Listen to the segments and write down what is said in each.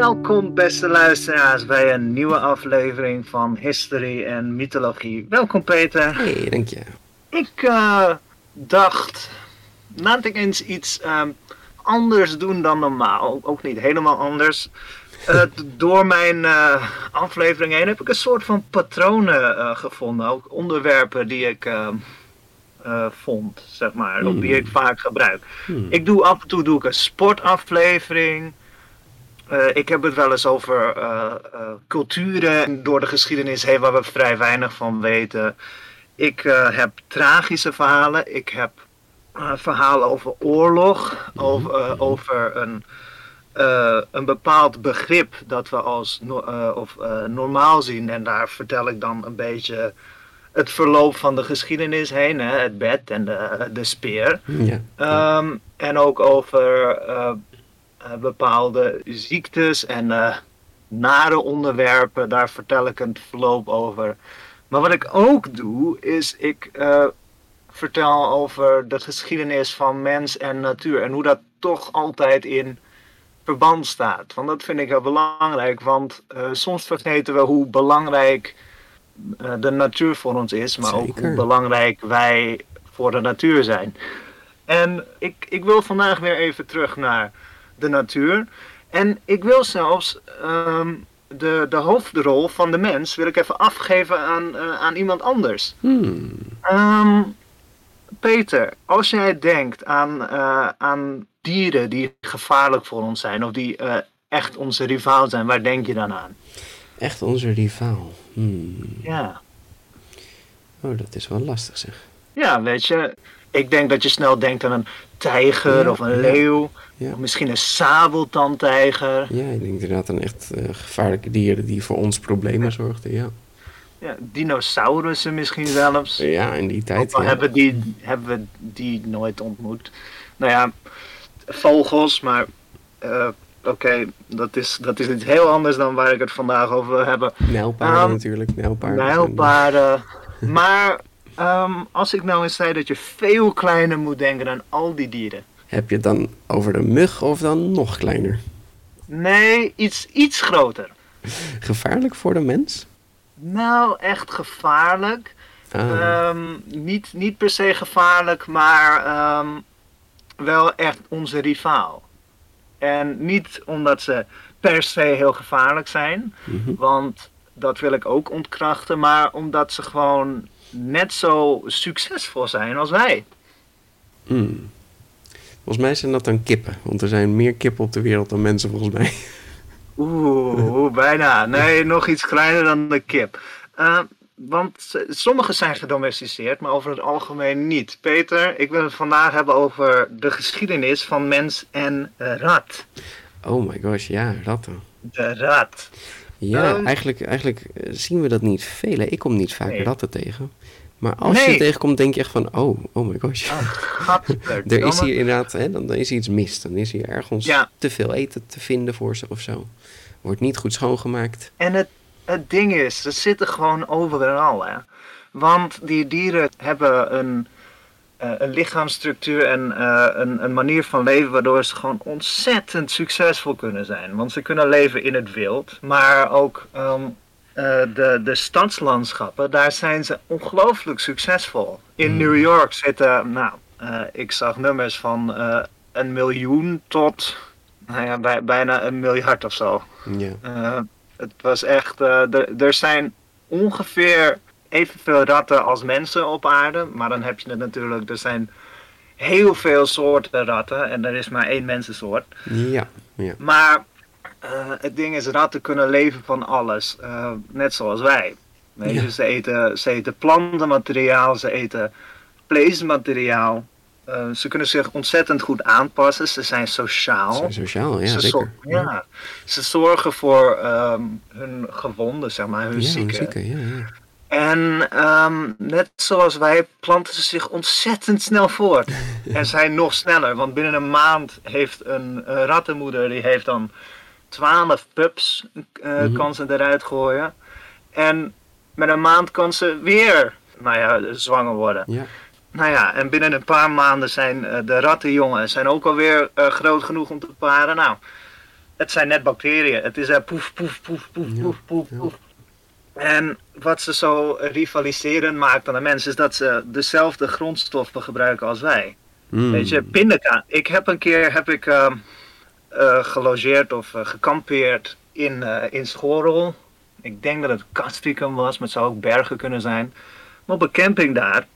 Welkom beste luisteraars bij een nieuwe aflevering van History en Mythologie. Welkom Peter. Hey, dank je. Ik uh, dacht, laat ik eens iets uh, anders doen dan normaal. Ook niet helemaal anders. Uh, door mijn aflevering heen heb ik een soort van patronen gevonden. Ook onderwerpen die ik vond, zeg maar. Hmm. Die ik vaak gebruik. Hmm. Ik doe af en toe doe ik een sportaflevering. Uh, ik heb het wel eens over uh, uh, culturen door de geschiedenis heen waar we vrij weinig van weten. Ik heb tragische verhalen. Ik heb verhalen over oorlog, mm -hmm. over, over een, een bepaald begrip dat we als no of, normaal zien. En daar vertel ik dan een beetje het verloop van de geschiedenis heen. Hè? Het bed en de, de speer. Ja. Um, en ook over bepaalde ziektes en uh, nare onderwerpen. Daar vertel ik een verloop over. Maar wat ik ook doe, is ik uh, vertel over de geschiedenis van mens en natuur. En hoe dat toch altijd in verband staat. Want dat vind ik heel belangrijk. Want soms vergeten we hoe belangrijk de natuur voor ons is. Maar Zeker. ook hoe belangrijk wij voor de natuur zijn. En ik, ik wil vandaag weer even terug naar de natuur. En ik wil zelfs um, de, de hoofdrol van de mens wil ik even afgeven aan, uh, aan iemand anders. Hmm. Um, Peter, als jij denkt aan, uh, aan dieren die gevaarlijk voor ons zijn of die uh, echt onze rivaal zijn, waar denk je dan aan? Echt onze rivaal? Hmm. Ja. Oh, dat is wel lastig zeg. Ja, weet je, ik denk dat je snel denkt aan een tijger ja, of een leeuw. Ja. Of misschien een sabeltandtijger. Ja, ik denk inderdaad aan echt uh, gevaarlijke dieren die voor ons problemen zorgden, ja. Ja, dinosaurussen misschien zelfs. Ja, in die tijd, ja. hebben, die, hebben we die nooit ontmoet. Nou ja, vogels, maar uh, oké, okay, dat, is, dat is iets heel anders dan waar ik het vandaag over wil hebben. Nijlpaarden um, natuurlijk, nijlpaarden. Nijlpaarden, maar um, als ik nou eens zei dat je veel kleiner moet denken dan al die dieren. Heb je het dan over de mug of dan nog kleiner? Nee, iets, iets groter. Gevaarlijk voor de mens? Nou, echt gevaarlijk. Ah. Um, niet, niet per se gevaarlijk, maar um, wel echt onze rivaal. En niet omdat ze per se heel gevaarlijk zijn, mm -hmm. want dat wil ik ook ontkrachten, maar omdat ze gewoon net zo succesvol zijn als wij. Mm. Volgens mij zijn dat dan kippen. Want er zijn meer kippen op de wereld dan mensen volgens mij. Oeh, bijna. Nee, nog iets kleiner dan de kip. Uh, want sommige zijn gedomesticeerd, maar over het algemeen niet. Peter, ik wil het vandaag hebben over de geschiedenis van mens en rat. Oh my gosh, ja, ratten. De rat. Ja, um, eigenlijk, eigenlijk zien we dat niet veel. Ik kom niet vaak nee. ratten tegen. Maar als nee. je tegenkomt, denk je echt van, oh, oh my gosh. Oh, er is hier inderdaad, hè, dan, dan is hier iets mis. Dan is hier ergens ja. te veel eten te vinden voor ze of zo. Wordt niet goed schoongemaakt. En het, het ding is, ze zitten gewoon overal. Hè. Want die dieren hebben een, een lichaamsstructuur en uh, een, een manier van leven waardoor ze gewoon ontzettend succesvol kunnen zijn. Want ze kunnen leven in het wild, maar ook um, uh, de, de stadslandschappen, daar zijn ze ongelooflijk succesvol. In mm. New York zitten, nou, uh, ik zag nummers van uh, een miljoen tot nou ja, bij, bijna een miljard of zo. Yeah. het was echt, er zijn ongeveer evenveel ratten als mensen op aarde, maar dan heb je het natuurlijk, er zijn heel veel soorten ratten en er is maar één mensensoort. Ja, ja. Maar uh, het ding is, ratten kunnen leven van alles. Uh, net zoals wij. Weet je? Ja. Ze, eten, ze eten plantenmateriaal, ze eten vleesmateriaal. Uh, ze kunnen zich ontzettend goed aanpassen. Ze zijn sociaal. Ze zijn sociaal, ja, ze zeker. Ja. Ze zorgen voor um, hun gewonden, zeg maar, hun ja, zieken. zieke, ja, ja. En um, net zoals wij planten ze zich ontzettend snel voort. en zijn nog sneller, want binnen een maand heeft een, een rattenmoeder, die heeft dan 12 pups uh, mm -hmm. kan ze eruit gooien. En met een maand kan ze weer nou ja, zwanger worden. Ja. Nou ja, en binnen een paar maanden zijn uh, de rattenjongen zijn ook alweer uh, groot genoeg om te paren. Nou, het zijn net bacteriën. Het is uh, poef, poef, poef, poef, poef, poef, ja. poef. En wat ze zo rivaliserend maakt aan de mensen is dat ze dezelfde grondstoffen gebruiken als wij. Mm. Weet je, pindakaas. Ik heb een keer heb ik, ehm, eh, gelogeerd of eh, gekampeerd in, eh in Schorel. Ik denk dat het Castricum was, maar het zou ook Bergen kunnen zijn. Maar op een camping daar.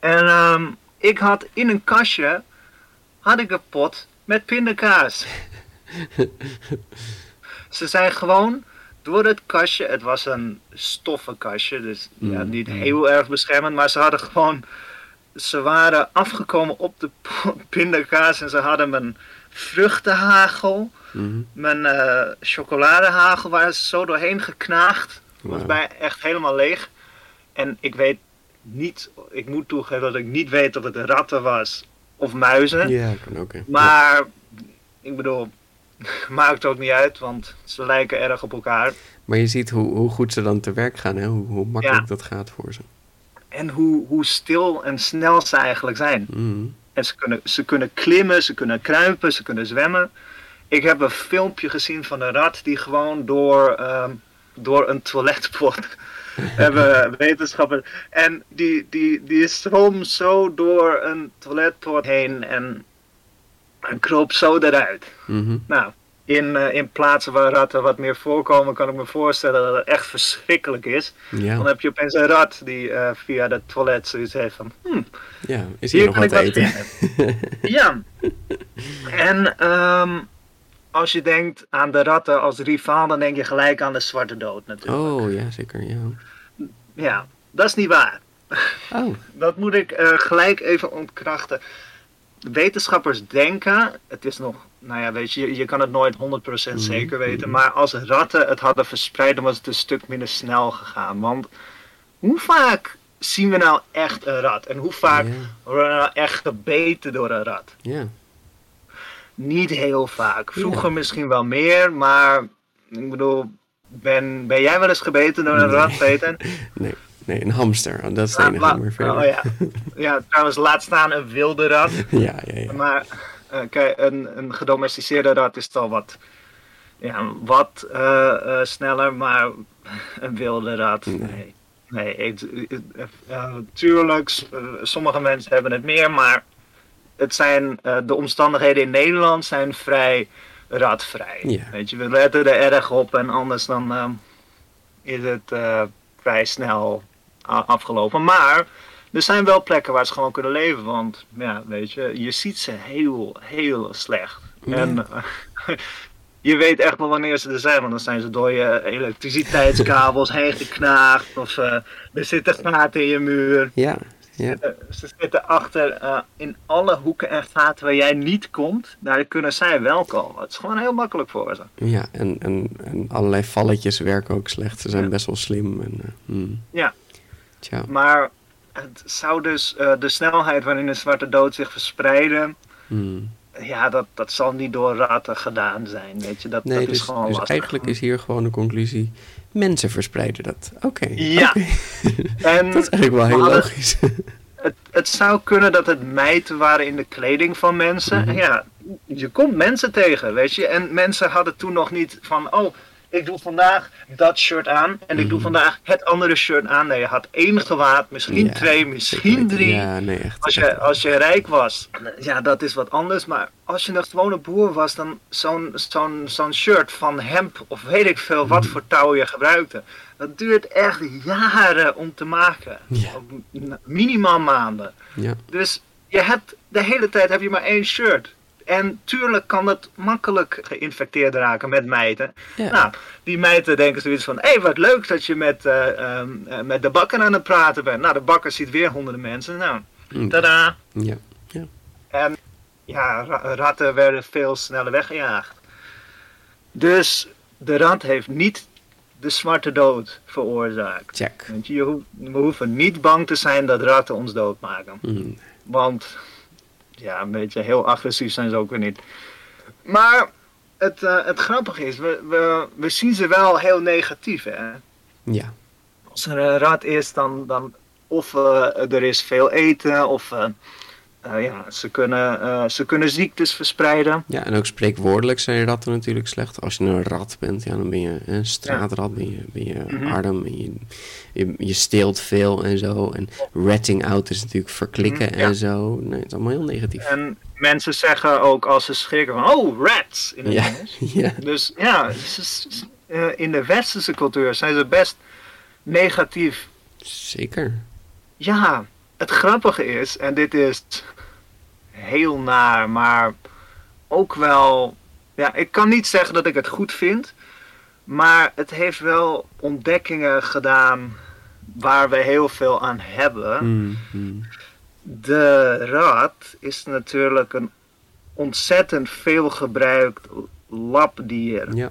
En ehm, ik had in een kastje had ik een pot met pindakaas. Ze zijn gewoon door het kastje, het was een stoffen kastje, dus ja, Mm, niet mm. heel erg beschermend, maar ze hadden gewoon, ze waren afgekomen op de pindakaas en ze hadden mijn vruchtenhagel, Mhm. mijn eh, chocoladehagel, waren ze zo doorheen geknaagd. was Wauw. bij echt helemaal leeg. En ik weet niet, ik moet toegeven dat ik niet weet of het ratten was of muizen. Ja, kan ook. hè. Maar ik bedoel, maakt ook niet uit, want ze lijken erg op elkaar. Maar je ziet hoe, hoe goed ze dan te werk gaan, hè? Hoe, hoe makkelijk Ja. dat gaat voor ze. En hoe, hoe stil en snel ze eigenlijk zijn. Mhm. En ze kunnen, ze kunnen klimmen, ze kunnen kruipen, ze kunnen zwemmen. Ik heb een filmpje gezien van een rat die gewoon door, ehm, door een toiletpot hebben wetenschappers. En die, die, die zwom zo door een toiletpot heen en, en kroop zo eruit. Mhm. Nou, in, eh, in plaatsen waar ratten wat meer voorkomen, kan ik me voorstellen dat het echt verschrikkelijk is. Ja, Dan heb je opeens een rat die eh, via het toilet zoiets heeft van, hm, ja, is hier, hier nog wat eten? ja. En ehm, als je denkt aan de ratten als rivaal, dan denk je gelijk aan de zwarte dood natuurlijk. Oh, ja, zeker, ja. Ja, dat is niet waar. Oh, Dat moet ik eh, gelijk even ontkrachten. Wetenschappers denken, het is nog, nou ja, weet je, je, kan het nooit 100% zeker weten, maar als ratten het hadden verspreid, dan was het een stuk minder snel gegaan. Want hoe vaak zien we nou echt een rat? En hoe vaak worden we nou echt gebeten door een rat? ja. Niet heel vaak. Vroeger misschien wel meer, maar ik bedoel, ben, ben jij wel eens gebeten door een Nee. rat, Peter? Nee, nee, een hamster. Oh, dat is het Ah, enige, verder. oh ja. ja, trouwens, laat staan een wilde rat. ja, ja, ja. Maar eh, kijk, een, een gedomesticeerde rat is al wat, ja, wat eh, eh, sneller, maar een wilde rat, Nee. nee. Nee, tuurlijk, sommige mensen hebben het meer, maar het zijn, de omstandigheden in Nederland zijn vrij ratvrij. Ja. Weet je, we letten er erg op en anders dan is het vrij snel afgelopen. Maar er zijn wel plekken waar ze gewoon kunnen leven, want ja, weet je, je ziet ze heel, heel slecht. En eh, je weet echt wel wanneer ze er zijn, want dan zijn ze door je elektriciteitskabels heen geknaagd of eh, er zitten gaten in je muur. Ja, ja. Eh, Ze zitten achter in alle hoeken en gaten waar jij niet komt, daar kunnen zij wel komen. Het is gewoon heel makkelijk voor ze. Ja, en, en, en allerlei valletjes werken ook slecht. Ze zijn Ja. best wel slim. En, hmm. Ja. Tja. Maar het zou dus eh, de snelheid waarin de zwarte dood zich verspreiden, Hmm. ja, dat, dat zal niet door ratten gedaan zijn. Weet je, dat, Nee, dat is dus, gewoon dus lastig. eigenlijk is hier gewoon de conclusie: mensen verspreiden dat. Oké. Ja. En Dat is eigenlijk wel we heel hadden- logisch. het, het zou kunnen dat het mijten waren in de kleding van mensen. Mhm. Ja, je komt mensen tegen, weet je. En mensen hadden toen nog niet van, oh, ik doe vandaag dat shirt aan en ik doe Mhm. vandaag het andere shirt aan. Nee, je had één gewaad, misschien Ja, twee, misschien drie. Ja, nee, echt. Als je, als je rijk was, ja, dat is wat anders. Maar als je een gewone boer was, dan zo'n zo'n zo'n shirt van hemp of weet ik veel wat Mhm. voor touw je gebruikte. Dat duurt echt jaren om te maken. Ja. Minimaal maanden. Ja. Dus je hebt de hele tijd heb je maar één shirt. En tuurlijk kan dat makkelijk geïnfecteerd raken met mijten. Ja. Nou, die mijten denken zoiets van: hé, hey, wat leuk dat je met, eh, ehm, eh, met de bakker aan het praten bent. Nou, de bakker ziet weer honderden mensen. Nou, Mm. tada. ja. En ja, ra- ratten werden veel sneller weggejaagd. Dus de rat heeft niet de zwarte dood veroorzaakt. Check. Want je hoeft, we hoeven niet bang te zijn dat ratten ons doodmaken. Mm. Want ja, een beetje heel agressief zijn ze ook weer niet. Maar het, eh, het grappige is, we, we, we zien ze wel heel negatief. Hè? Ja. Als er een rat is, dan, dan of eh, er is veel eten, of eh, eh, ja, ze, kunnen, uh, ze kunnen ziektes verspreiden. Ja, en ook spreekwoordelijk zijn ratten natuurlijk slecht. Als je een rat bent, ja, dan ben je een straatrat, ben je, ben je mm -hmm. arm, je, je, je, steelt veel en zo. En ratting out is natuurlijk verklikken mm, ja. en zo. Nee, het is allemaal heel negatief. En mensen zeggen ook als ze schrikken van, oh, rats, in het ja. Ja. Dus ja, uh, in de westerse cultuur zijn ze best negatief. Zeker. Ja, het grappige is, en dit is heel naar, maar ook wel. Ja, ik kan niet zeggen dat ik het goed vind, maar het heeft wel ontdekkingen gedaan waar we heel veel aan hebben. Mm -hmm. De rat is natuurlijk een ontzettend veel gebruikt labdier. Ja.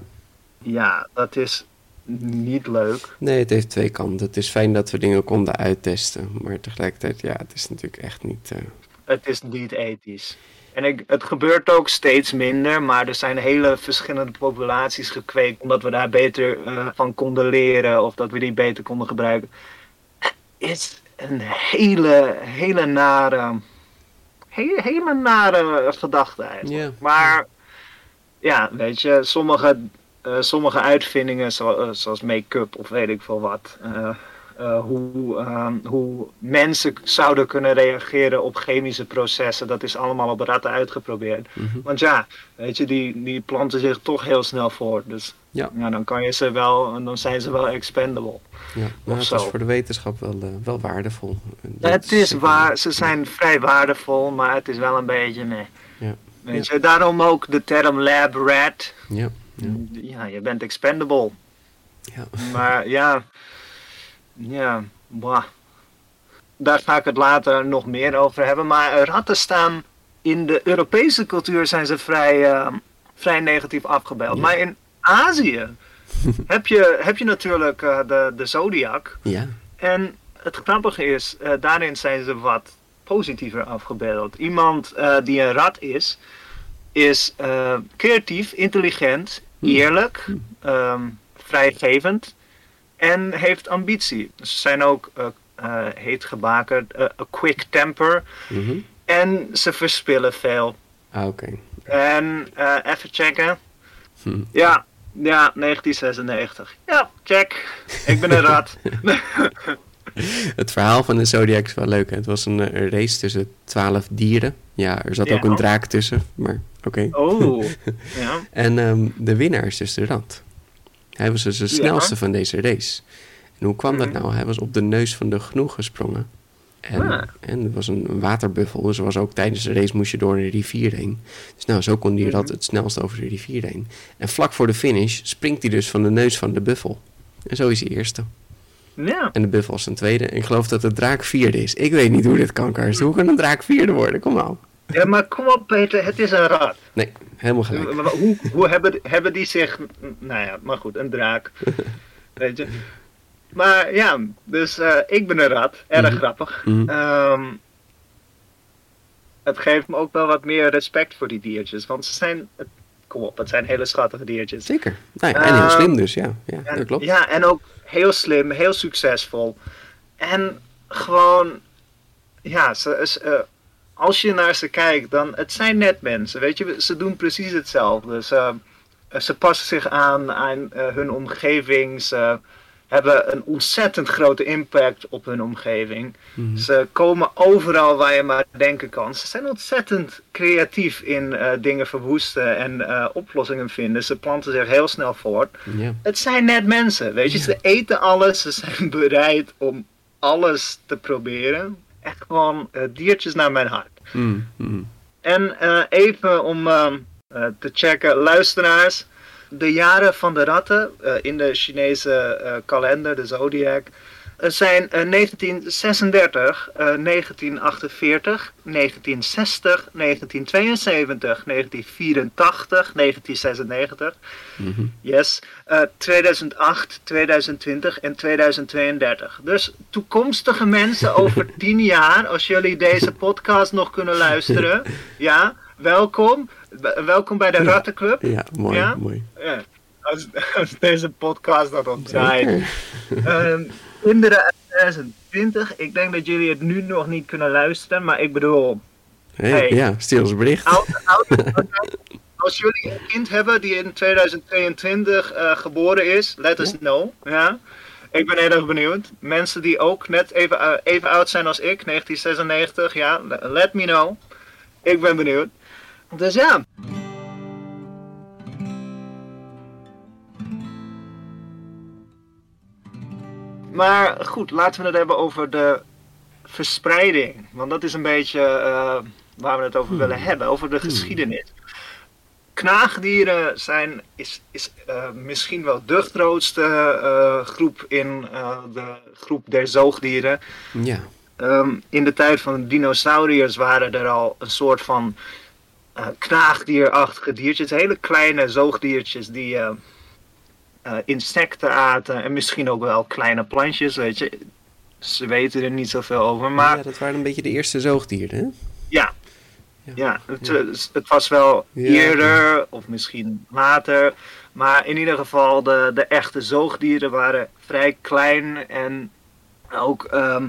Ja, dat is niet leuk. Nee, het heeft twee kanten. Het is fijn dat we dingen konden uittesten, maar tegelijkertijd, ja, het is natuurlijk echt niet. Uh... Het is niet ethisch. En ik, het gebeurt ook steeds minder, maar er zijn hele verschillende populaties gekweekt omdat we daar beter uh, van konden leren of dat we die beter konden gebruiken. Het is een hele, hele nare, hele, hele nare gedachte eigenlijk. Yeah. Maar ja, weet je, sommige uh, sommige uitvindingen, zo, uh, zoals make-up of weet ik veel wat, uh, hoe, hoe mensen zouden kunnen reageren op chemische processen, dat is allemaal op ratten uitgeprobeerd. Mm -hmm. Want ja, weet je, die, die planten zich toch heel snel voort. Dus ja. ja dan kan je ze wel, dan zijn ze wel expendable. Ja, maar het zo. is voor de wetenschap wel, wel waardevol. Het is waar, ze zijn vrij waardevol, maar het is wel een beetje. Ja. Weet je, daarom ook de term lab rat. Ja. Ja. ja, je bent expendable. Ja. Maar ja, ja, bah. daar ga ik het later nog meer over hebben. Maar ratten staan in de Europese cultuur zijn ze vrij, uh, vrij negatief afgebeeld. Ja. Maar in Azië heb, je, heb je natuurlijk uh, de, de zodiac. Ja. En het grappige is, uh, daarin zijn ze wat positiever afgebeeld. Iemand die een rat is, is creatief, intelligent, eerlijk, um, vrijgevend en heeft ambitie. Ze zijn ook uh, uh, heet gebakerd, a quick temper mm -hmm. en ze verspillen veel. Ah, oké. Okay. En even checken. Hm. Ja, ja, 1996. Ja, check. Ik ben een rat. Het verhaal van de Zodiac is wel leuk. Hè? Het was een, een, race tussen twaalf dieren. Ja, er zat Ja. ook een draak tussen, maar oké. Oh, ja. En ehm, de winnaar is dus de rat. Hij was dus de snelste van deze race. En hoe kwam dat Mhm. nou? Hij was op de neus van de genoeg gesprongen. En, Ah. en er was een waterbuffel, dus er was ook tijdens de race moest je door een rivier heen. Dus nou, zo kon die rat Mhm. het snelst over de rivier heen. En vlak voor de finish springt hij dus van de neus van de buffel. En zo is hij eerste. Ja. En de buffel is een tweede. En ik geloof dat de draak vierde is. Ik weet niet hoe dit kan, Karsten. Hoe kan een draak vierde worden? Kom nou. Ja, maar kom op Peter, het is een rat. Nee, helemaal gelijk. Hoe, hoe hebben, hebben die zich... Nou ja, maar goed, een draak. Weet je. Maar ja, dus eh, ik ben een rat. Erg Mhm. grappig. Mhm. Ehm, het geeft me ook wel wat meer respect voor die diertjes. Want ze zijn... Kom op, het zijn hele schattige diertjes. Zeker. Nou ja, en heel Ehm, slim dus, ja. Ja, En- dat klopt. Ja, en ook heel slim, heel succesvol. En gewoon, ja, ze, ze, eh, als je naar ze kijkt, dan het zijn net mensen, weet je, ze doen precies hetzelfde. Ze, eh, ze passen zich aan aan eh, hun omgeving, ze hebben een ontzettend grote impact op hun omgeving. Mhm. Ze komen overal waar je maar denken kan. Ze zijn ontzettend creatief in eh, dingen verwoesten en oplossingen vinden. Ze planten zich heel snel voort. Het zijn net mensen, weet je. Ze eten alles, ze zijn bereid om alles te proberen. Echt gewoon diertjes naar mijn hart. Mhm, mhm. En eh, even om ehm, eh, te checken, luisteraars. De jaren van de ratten eh, in de Chinese kalender, de zodiac, eh, zijn eh, 1936, eh, 1948, 1960, 1972, 1984, 1996. Mhm. Yes. eh, 2008, 2020 en 2032. Dus toekomstige mensen over 10 jaar, als jullie deze podcast nog kunnen luisteren, ja, welkom. Welkom bij de Rattenclub. Ja, mooi, Ja? mooi. Ja, als, als deze podcast dat op. Kinderen uit 2020, ik denk dat jullie het nu nog niet kunnen luisteren, maar ik bedoel, Hey, Hey. Ja, stuur ons bericht. Als jullie een kind hebben die in 2022 eh, geboren is, let us know. Ja. Ik ben heel erg benieuwd. Mensen die ook net even, eh, even oud zijn als ik, 1996, ja, le- let me know. Ik ben benieuwd. Dus ja. Maar goed, laten we het hebben over de verspreiding. Want dat is een beetje eh, waar we het over willen hebben, over de geschiedenis. Knaagdieren zijn, is, is eh, misschien wel de grootste eh, groep in de groep der zoogdieren. Ja. Ehm, in de tijd van de dinosauriërs waren er al een soort van knaagdierachtige diertjes. Hele kleine zoogdiertjes die eh, eh, insecten aten. En misschien ook wel kleine plantjes, weet je. Ze weten er niet zoveel over. Maar ja, dat waren een beetje de eerste zoogdieren, hè? ja, Ja. ja, het, het was wel eerder of misschien later. Maar in ieder geval, de, de echte zoogdieren waren vrij klein en ook ehm,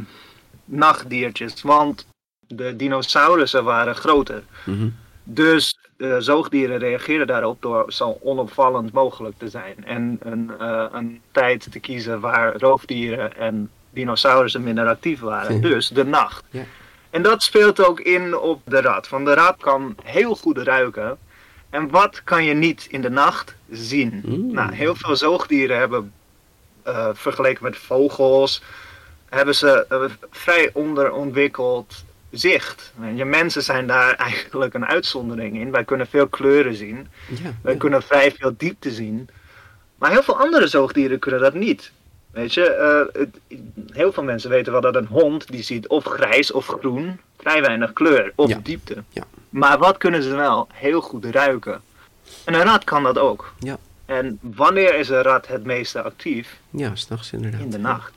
nachtdiertjes. Want de dinosaurussen waren groter. Mhm. Dus de zoogdieren reageerden daarop door zo onopvallend mogelijk te zijn. En een, eh, een tijd te kiezen waar roofdieren en dinosaurussen minder actief waren. Dus de nacht. Ja. En dat speelt ook in op de rat. Want de rat kan heel goed ruiken. En wat kan je niet in de nacht zien? Mm. Nou, heel veel zoogdieren hebben, eh, vergeleken met vogels, hebben ze eh, vrij onderontwikkeld zicht. Je mensen zijn daar eigenlijk een uitzondering in. Wij kunnen veel kleuren zien. Ja. Wij ja. kunnen vrij veel diepte zien. Maar heel veel andere zoogdieren kunnen dat niet. Weet je, eh, het- heel veel mensen weten wel dat een hond die ziet of grijs of groen, vrij weinig kleur of Ja. diepte. Ja. Maar wat kunnen ze wel? Heel goed ruiken. En een rat kan dat ook. Ja. En wanneer is een rat het meeste actief? Ja, s'nachts inderdaad. In de nacht.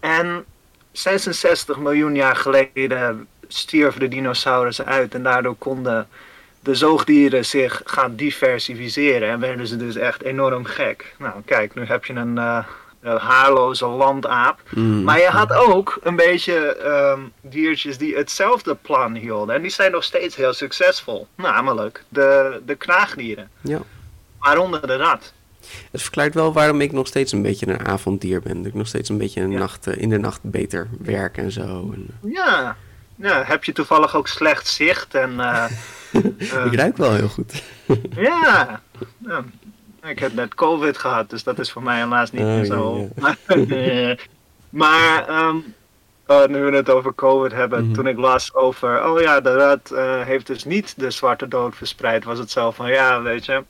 En 66 miljoen jaar geleden stierven de dinosaurussen uit en daardoor konden de zoogdieren zich gaan diversificeren en werden ze dus echt enorm gek. Nou kijk, nu heb je een eh, een haarloze landaap. Mm. Maar je had ook een beetje ehm, diertjes die hetzelfde plan hielden en die zijn nog steeds heel succesvol. Namelijk de, de knaagdieren, Ja. waaronder de rat. Het verklaart wel waarom ik nog steeds een beetje een avonddier ben. Dat ik nog steeds een beetje een Ja. nacht, eh, in de nacht beter werk en zo. En, Ja. Ja, heb je toevallig ook slecht zicht en... eh, ik ruik wel heel goed. Ja. ja. Ik heb net COVID gehad, dus dat is voor mij helaas niet Oh, meer zo. maar ehm, oh, nu we het over COVID hebben, Mhm. toen ik las over, oh ja, de rat eh, heeft dus niet de zwarte dood verspreid, was het zo van, ja, weet je,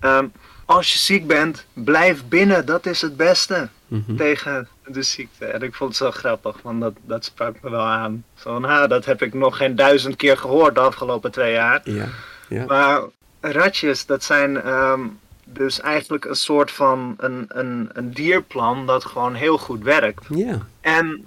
ehm, als je ziek bent, blijf binnen, dat is het beste Mhm. tegen de ziekte. En ik vond het zo grappig, want dat, dat sprak me wel aan. Zo van, ha, dat heb ik nog geen duizend keer gehoord de afgelopen twee jaar. Ja. Ja. Maar ratjes, dat zijn ehm, dus eigenlijk een soort van een, een, een dierplan dat gewoon heel goed werkt. Ja. En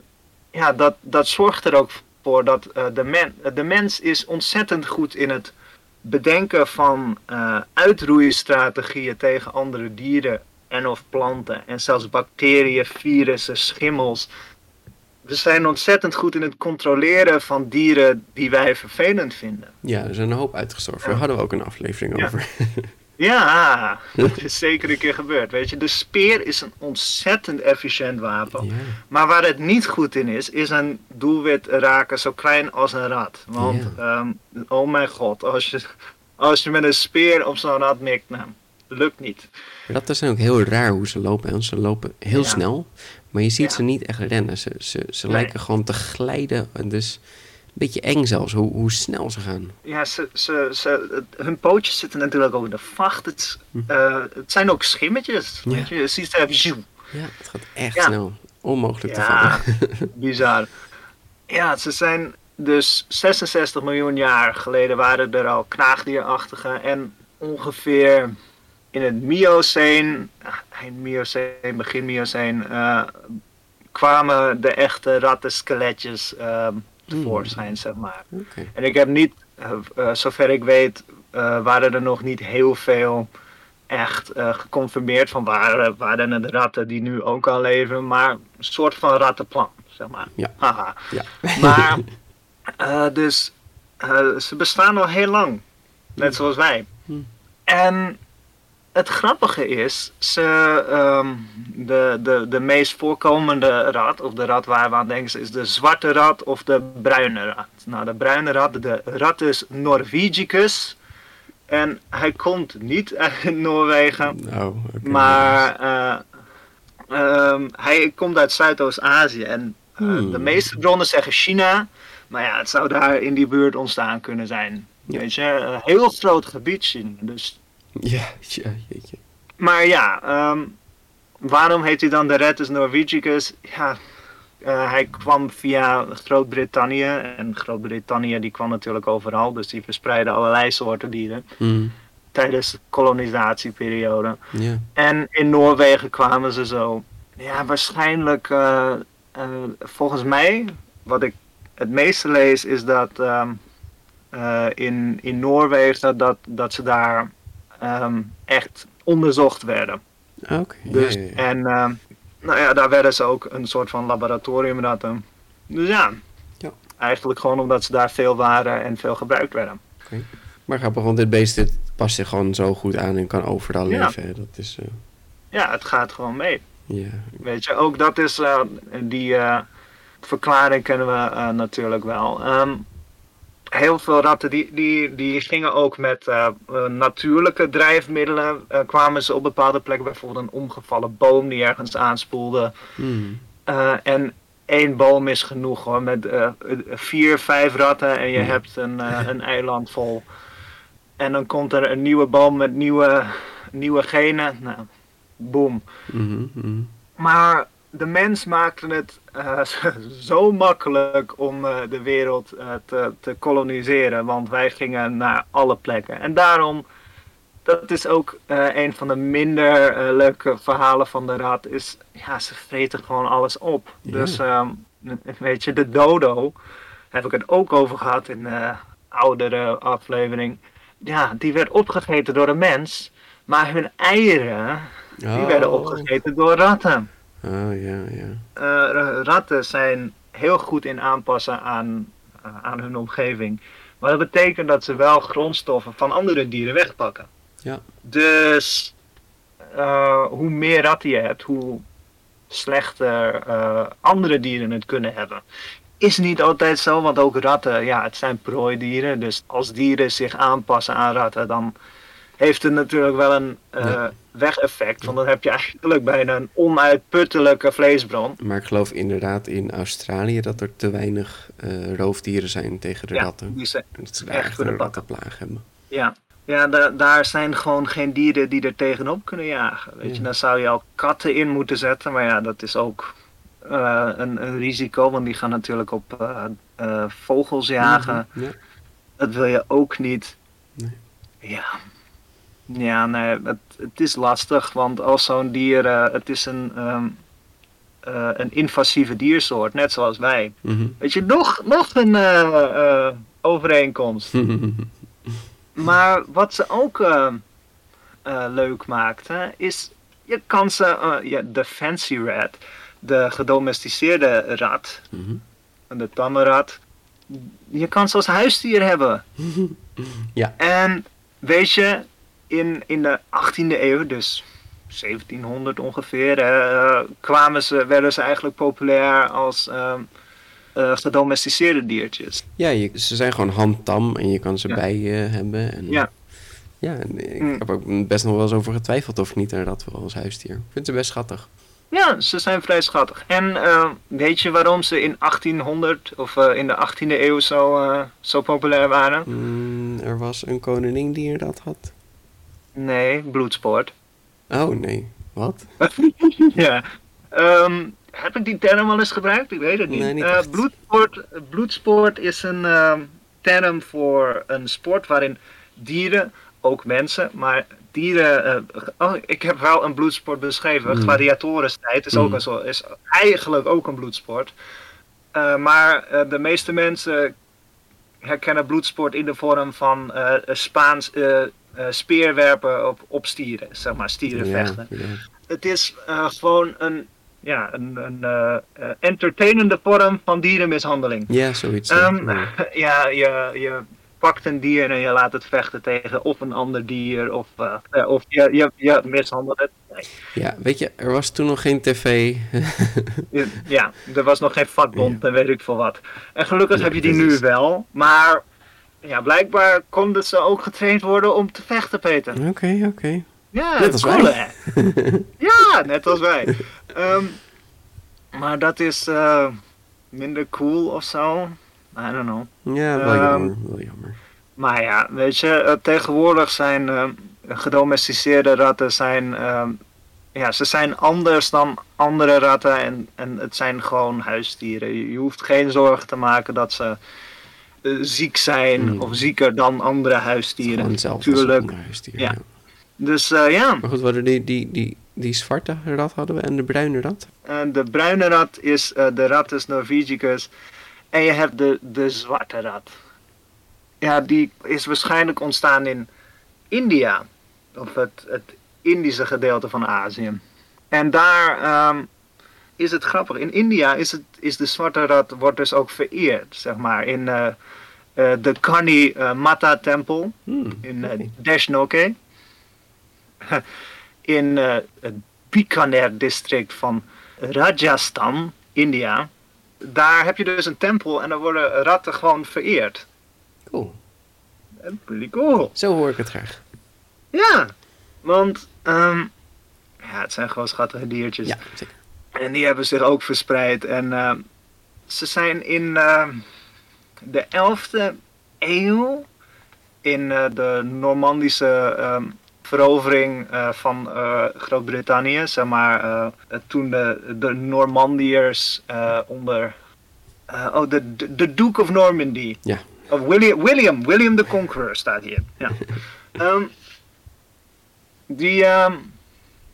ja, dat, dat zorgt er ook voor dat eh, de, men, de mens is ontzettend goed in het bedenken van eh uitroeistrategieën tegen andere dieren en of planten. En zelfs bacteriën, virussen, schimmels. We zijn ontzettend goed in het controleren van dieren die wij vervelend vinden. ja, er zijn een hoop uitgestorven. Daar hadden we ook een aflevering Ja. over. Ja, dat is zeker een keer gebeurd. Weet je, de speer is een ontzettend efficiënt wapen. Maar waar het niet goed in is, is een doelwit raken zo klein als een rat. Want, ehm, oh mijn god, als je, als je met een speer op zo'n rat mikt, nou, lukt niet. Ratten zijn ook heel raar hoe ze lopen. En ze lopen heel Ja. snel. Maar je ziet Ja. ze niet echt rennen. Ze, ze, ze Nee. lijken gewoon te glijden. En Dus een beetje eng zelfs, hoe, hoe snel ze gaan. Ja, ze, ze, ze, hun pootjes zitten natuurlijk ook in de vacht. Het, Hm. eh, het zijn ook schimmetjes. Ja. Weet je, je ziet ze even. Ja, het gaat echt snel. Onmogelijk te Ja, vangen. bizar. Ja, ze zijn dus 66 miljoen jaar geleden waren er al knaagdierachtige en ongeveer in het eind Mioceen, begin Mioceen, eh, kwamen de echte rattenskeletjes ehm tevoorschijn, zeg maar. En ik heb niet, eh, eh, zover ik weet, waren er nog niet heel veel echt geconfirmeerd van waren, waren het ratten die nu ook al leven, maar een soort van rattenplan, zeg maar. Ja. Haha. Ja. Maar, dus ze bestaan al heel lang. Net zoals wij. Hm. En het grappige is, ze, ehm, de, de, de meest voorkomende rat, of de rat waar we aan denken, is de zwarte rat of de bruine rat. Nou, de bruine rat, de Rattus norvegicus. En hij komt niet uit Noorwegen, Nou, maar eh, ehm, hij komt uit Zuidoost-Azië. En eh, Hmm. de meeste bronnen zeggen China, maar ja, het zou daar in die buurt ontstaan kunnen zijn. Ja. Weet je, een heel groot gebied China. Dus Ja, ja, jeetje. maar ja, ehm, waarom heet hij dan de Rettus Norvegicus? Ja, eh, hij kwam via Groot-Brittannië. En Groot-Brittannië die kwam natuurlijk overal. Dus die verspreidde allerlei soorten dieren Hm, tijdens de kolonisatieperiode. Ja. En in Noorwegen kwamen ze zo. Ja, waarschijnlijk, eh, eh, volgens mij, wat ik het meeste lees, is dat ehm, eh, in, in Noorwegen dat, dat ze daar ehm, echt onderzocht werden. Oké. Dus. En ehm, nou ja, daar werden ze ook een soort van laboratoriumratten. Dus ja, Ja. eigenlijk gewoon omdat ze daar veel waren en veel gebruikt werden. Maar grappig, want dit beest dit past zich gewoon zo goed aan en kan overal Ja. leven. hè. Dat is, eh, Ja, het gaat gewoon mee. ja. Weet je, ook dat is, eh, die eh, verklaring kennen we natuurlijk wel. Ehm, heel veel ratten die, die, die gingen ook met eh, eh, natuurlijke drijfmiddelen, eh, kwamen ze op bepaalde plekken, bijvoorbeeld een omgevallen boom die ergens aanspoelde. Hm, Eh, en één boom is genoeg hoor, met vier, vijf ratten en je Ja. hebt een, een eiland vol. En dan komt er een nieuwe boom met nieuwe, nieuwe genen. Nou, boom. mhm. Maar de mens maakte het eh, zo makkelijk om eh, de wereld eh, te, te koloniseren, want wij gingen naar alle plekken. En daarom, dat is ook een van de minder leuke verhalen van de rat, is ja, ze vreten gewoon alles op. Ja. Dus ehm, weet je, de dodo, heb ik het ook over gehad in de oudere aflevering. Ja, die werd opgegeten door een mens, maar hun eieren, die Oh. werden opgegeten door ratten. Oh, ja, ja. Eh, ra- ratten zijn heel goed in aanpassen aan, eh, aan hun omgeving. Maar dat betekent dat ze wel grondstoffen van andere dieren wegpakken. Ja. Dus eh, hoe meer ratten je hebt, hoe slechter andere dieren het kunnen hebben. Is niet altijd zo, want ook ratten, ja, het zijn prooidieren. Dus als dieren zich aanpassen aan ratten, dan heeft het natuurlijk wel een Ja. wegeffect. Want dan heb je eigenlijk bijna een onuitputtelijke vleesbron. Maar ik geloof inderdaad in Australië dat er te weinig eh, roofdieren zijn tegen de Ja, ratten. die zijn, Dat ze daar echt een rattenplaag hebben. ja. Ja, da- daar zijn gewoon geen dieren die er tegenop kunnen jagen. Weet je, dan zou je al katten in moeten zetten, maar ja, dat is ook eh, een, een risico, want die gaan natuurlijk op vogels jagen. Ja. Dat wil je ook niet. Nee. Ja. Ja, nee, het, het is lastig, want als zo'n dier, eh, het is een, ehm, eh, een invasieve diersoort, net zoals wij. Mhm. Weet je, nog, nog een eh, eh, overeenkomst. Maar wat ze ook leuk maakte, is je kan ze, ja, de fancy rat, de gedomesticeerde rat, Mhm. de tamme rat, je kan ze als huisdier hebben. Ja. En weet je, in, in de 18e eeuw, dus 1700 ongeveer, eh, kwamen ze, werden ze eigenlijk populair als ehm, eh, gedomesticeerde diertjes. Ja, je, ze zijn gewoon handtam en je kan ze Ja. bij je hebben. En, Ja. Ja, en ik Mm. heb ook best nog wel eens over getwijfeld of niet een rat wil als huisdier. Ik vind ze best schattig. Ja, ze zijn vrij schattig. En eh, weet je waarom ze in 1800 of eh, in de 18e eeuw zo, zo populair waren? Mm, er was een koningin die een rat had. Nee, bloedsport. Oh nee, wat? ja. Ehm, heb ik die term al eens gebruikt? Ik weet het niet. Nee, niet Eh, bloedsport, bloedsport is een ehm, term voor een sport waarin dieren, ook mensen, maar dieren. eh, oh, ik heb wel een bloedsport beschreven. Mm. Is, ook Mm. een is eigenlijk ook een bloedsport. Eh, maar de meeste mensen herkennen bloedsport in de vorm van Spaans speerwerpen op, op stieren, zeg maar, stierenvechten Ja, ja. het is eh, gewoon een, ja, een, een eh, eh, entertainende vorm van dierenmishandeling. Ja, zoiets. Ehm, ja. ja, je, je pakt een dier en je laat het vechten tegen of een ander dier of, eh, eh, of je, je, je mishandelt het. Nee. Ja, weet je, er was toen nog geen tv. Ja, er was nog geen vakbond en weet ik veel wat. En gelukkig Ja, heb je die nu wel, maar ja, blijkbaar konden ze ook getraind worden om te vechten, Peter. Oké, oké. Ja, Net als cool, wij. hè? ja, net als wij. Ehm, maar dat is eh, minder cool of zo. I don't know. Ja, wel Ehm, jammer, wel jammer. Maar ja, weet je, eh, tegenwoordig zijn eh, gedomesticeerde ratten zijn, ehm, ja, ze zijn anders dan andere ratten en, en het zijn gewoon huisdieren. Je, je hoeft geen zorgen te maken dat ze eh, ziek zijn Hmm. of zieker dan andere huisdieren. Zelf Tuurlijk. als een huisdier, Ja. ja. Dus eh, ja, Maar goed, we die, die, die, die zwarte rat hadden we en de bruine rat. eh, de bruine rat is de Rattus norvegicus en je hebt de, de zwarte rat. Ja, die is waarschijnlijk ontstaan in India. Of het, het Indische gedeelte van Azië. En daar ehm, is het grappig. In India is, het, is de zwarte rat wordt dus ook vereerd, zeg maar. In eh, eh, de Kani eh, Mata Tempel Hmm, in oké. Deshnoke. in het Bikaner district van Rajasthan, India. Daar heb je dus een tempel en daar worden ratten gewoon vereerd. Cool. Pretty cool. Zo hoor ik het graag. Ja, want ehm, ja, het zijn gewoon schattige diertjes. Ja, zeker. En die hebben zich ook verspreid. En ehm, ze zijn in ehm, de 11e eeuw in eh, de Normandische ehm, verovering eh, van eh, Groot-Brittannië, zeg maar, toen de, de Normandiërs onder. oh, de, Duke of Normandy. Ja. Of William, William, William the Conqueror staat hier. Ja. Die,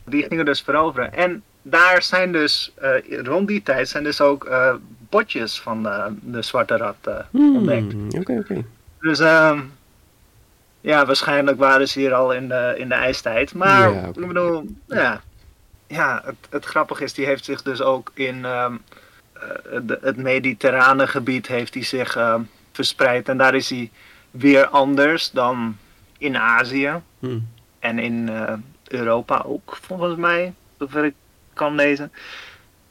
die gingen dus veroveren. En daar zijn dus, eh, rond die tijd zijn dus ook eh, botjes van de, de zwarte rat eh, Hmm, ontdekt. Oké, oké. Dus ehm, ja, waarschijnlijk waren ze hier al in de, in de ijstijd. Maar Ja, ik bedoel, ja, ja het, het grappige is, die heeft zich dus ook in ehm, eh, de- het mediterrane gebied heeft hij zich ehm, verspreid. En daar is hij weer anders dan in Azië Hmm. en in Europa ook, volgens mij, zover ik kan lezen.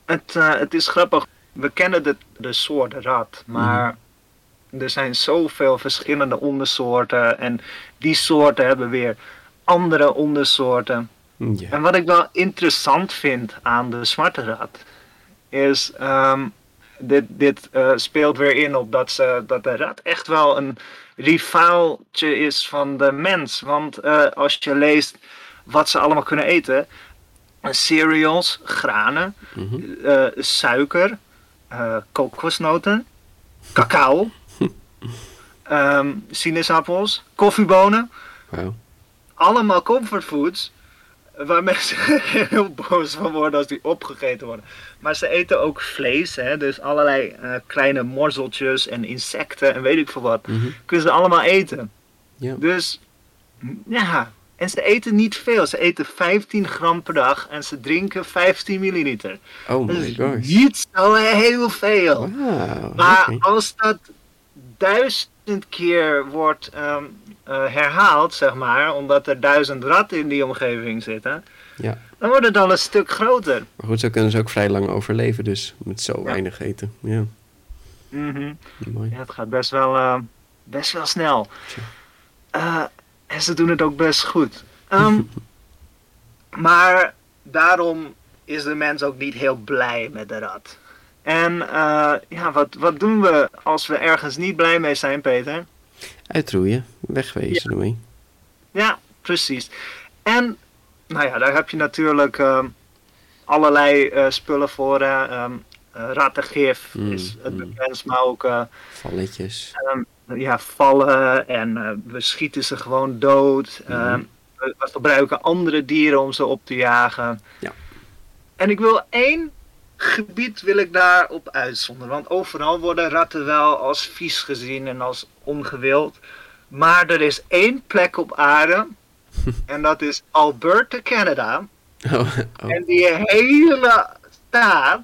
Het, eh, het is grappig. We kennen de, de soort rat, maar er zijn zoveel verschillende ondersoorten. En die soorten hebben weer andere ondersoorten. En wat ik wel interessant vind aan de zwarte rat, is ehm, dit, dit eh, speelt weer in op dat, ze, dat de rat echt wel een rivaaltje is van de mens. Want eh, als je leest wat ze allemaal kunnen eten, cereals, granen, Mhm. eh, suiker, eh, kokosnoten, cacao, ehm, sinaasappels, koffiebonen allemaal comfortfoods. Waar mensen heel boos van worden als die opgegeten worden. Maar ze eten ook vlees, hè, dus allerlei eh, kleine morzeltjes en insecten en weet ik veel wat. Mhm. Kunnen ze allemaal eten. Dus ja, en ze eten niet veel. Ze eten 15 gram per dag en ze drinken 15 milliliter. Oh my gosh. niet zo heel veel. Maar als dat duizend keer wordt ehm, eh, herhaald, zeg maar, omdat er duizend ratten in die omgeving zitten, Ja. dan wordt het al een stuk groter. Maar goed, zo kunnen ze ook vrij lang overleven, dus met zo Ja. weinig eten. Ja, Mhm. mooi. Ja, het gaat best wel, eh, best wel snel. Tja. En ze doen het ook best goed. Ehm, maar daarom is de mens ook niet heel blij met de rat. En eh, ja, wat, wat doen we als we ergens niet blij mee zijn, Peter? Uitroeien, wegwezen ermee. Ja, precies. En, nou ja, daar heb je natuurlijk ehm, allerlei eh, spullen voor. eh, rattengif Mm, is het mm. bekendst, maar ook Valletjes. Ja, vallen en eh, we schieten ze gewoon dood. Mhm. Ehm, we, we gebruiken andere dieren om ze op te jagen. Ja. En ik wil één gebied wil ik daarop uitzonderen. Want overal worden ratten wel als vies gezien en als ongewild. Maar er is één plek op aarde. en dat is Alberta, Canada. Oh, oh. En die hele staat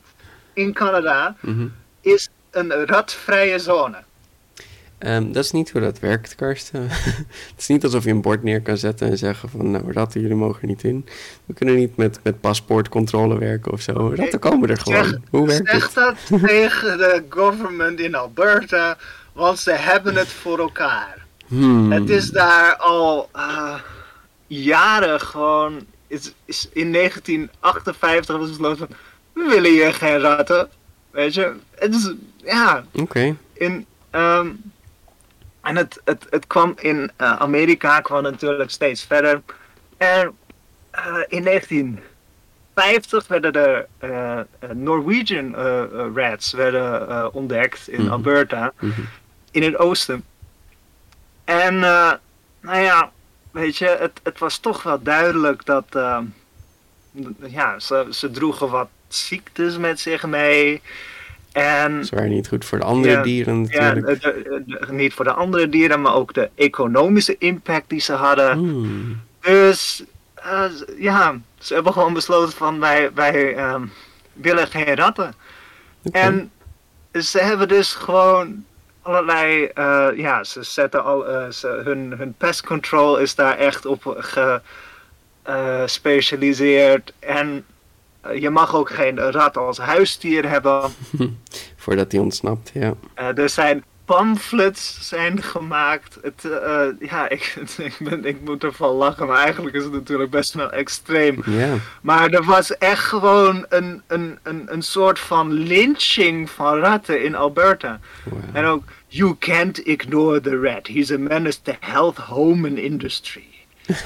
in Canada Mhm. is een ratvrije zone. Ehm, dat is niet hoe dat werkt, Karsten. het is niet alsof je een bord neer kan zetten en zeggen van... nou, ratten, jullie mogen er niet in. We kunnen niet met, met paspoortcontrole werken of zo. Ratten komen er gewoon. Zeg, hoe werkt zeg het? dat tegen de government in Alberta, want ze hebben het voor elkaar. Hmm. Het is daar al eh, jaren gewoon. Is, is in 1958 was het besloten van. We willen hier geen ratten. Weet je? Het is. Ja. Oké. In, ehm, en het, het, het kwam in eh, Amerika kwam natuurlijk steeds verder. En eh, in 1950 werden er eh, Norwegian rats werden, ontdekt in Mhm. Alberta Mhm. in het oosten. En nou ja, weet je, het, het was toch wel duidelijk dat ja, ze, ze droegen wat ziektes met zich mee. En Ze waren niet goed voor de andere Ja, dieren ja, natuurlijk. de- de- de- niet voor de andere dieren, maar ook de economische impact die ze hadden. Hmm. Dus eh, ja, ze hebben gewoon besloten van wij, wij ehm, willen geen ratten. En ze hebben dus gewoon allerlei, eh, ja, ze zetten al, eh, ze, hun, hun pest control is daar echt op gespecialiseerd. en je mag ook geen rat als huisdier hebben. Voordat hij ontsnapt, ja. Eh, er zijn pamphlets zijn gemaakt. Het, eh, ja, ik, ik, ben, ik moet ervan lachen, maar eigenlijk is het natuurlijk best wel extreem. Ja. Maar er was echt gewoon een, een, een, een soort van lynching van ratten in Alberta. En ook, you can't ignore the rat. He's a menace to health, home and industry.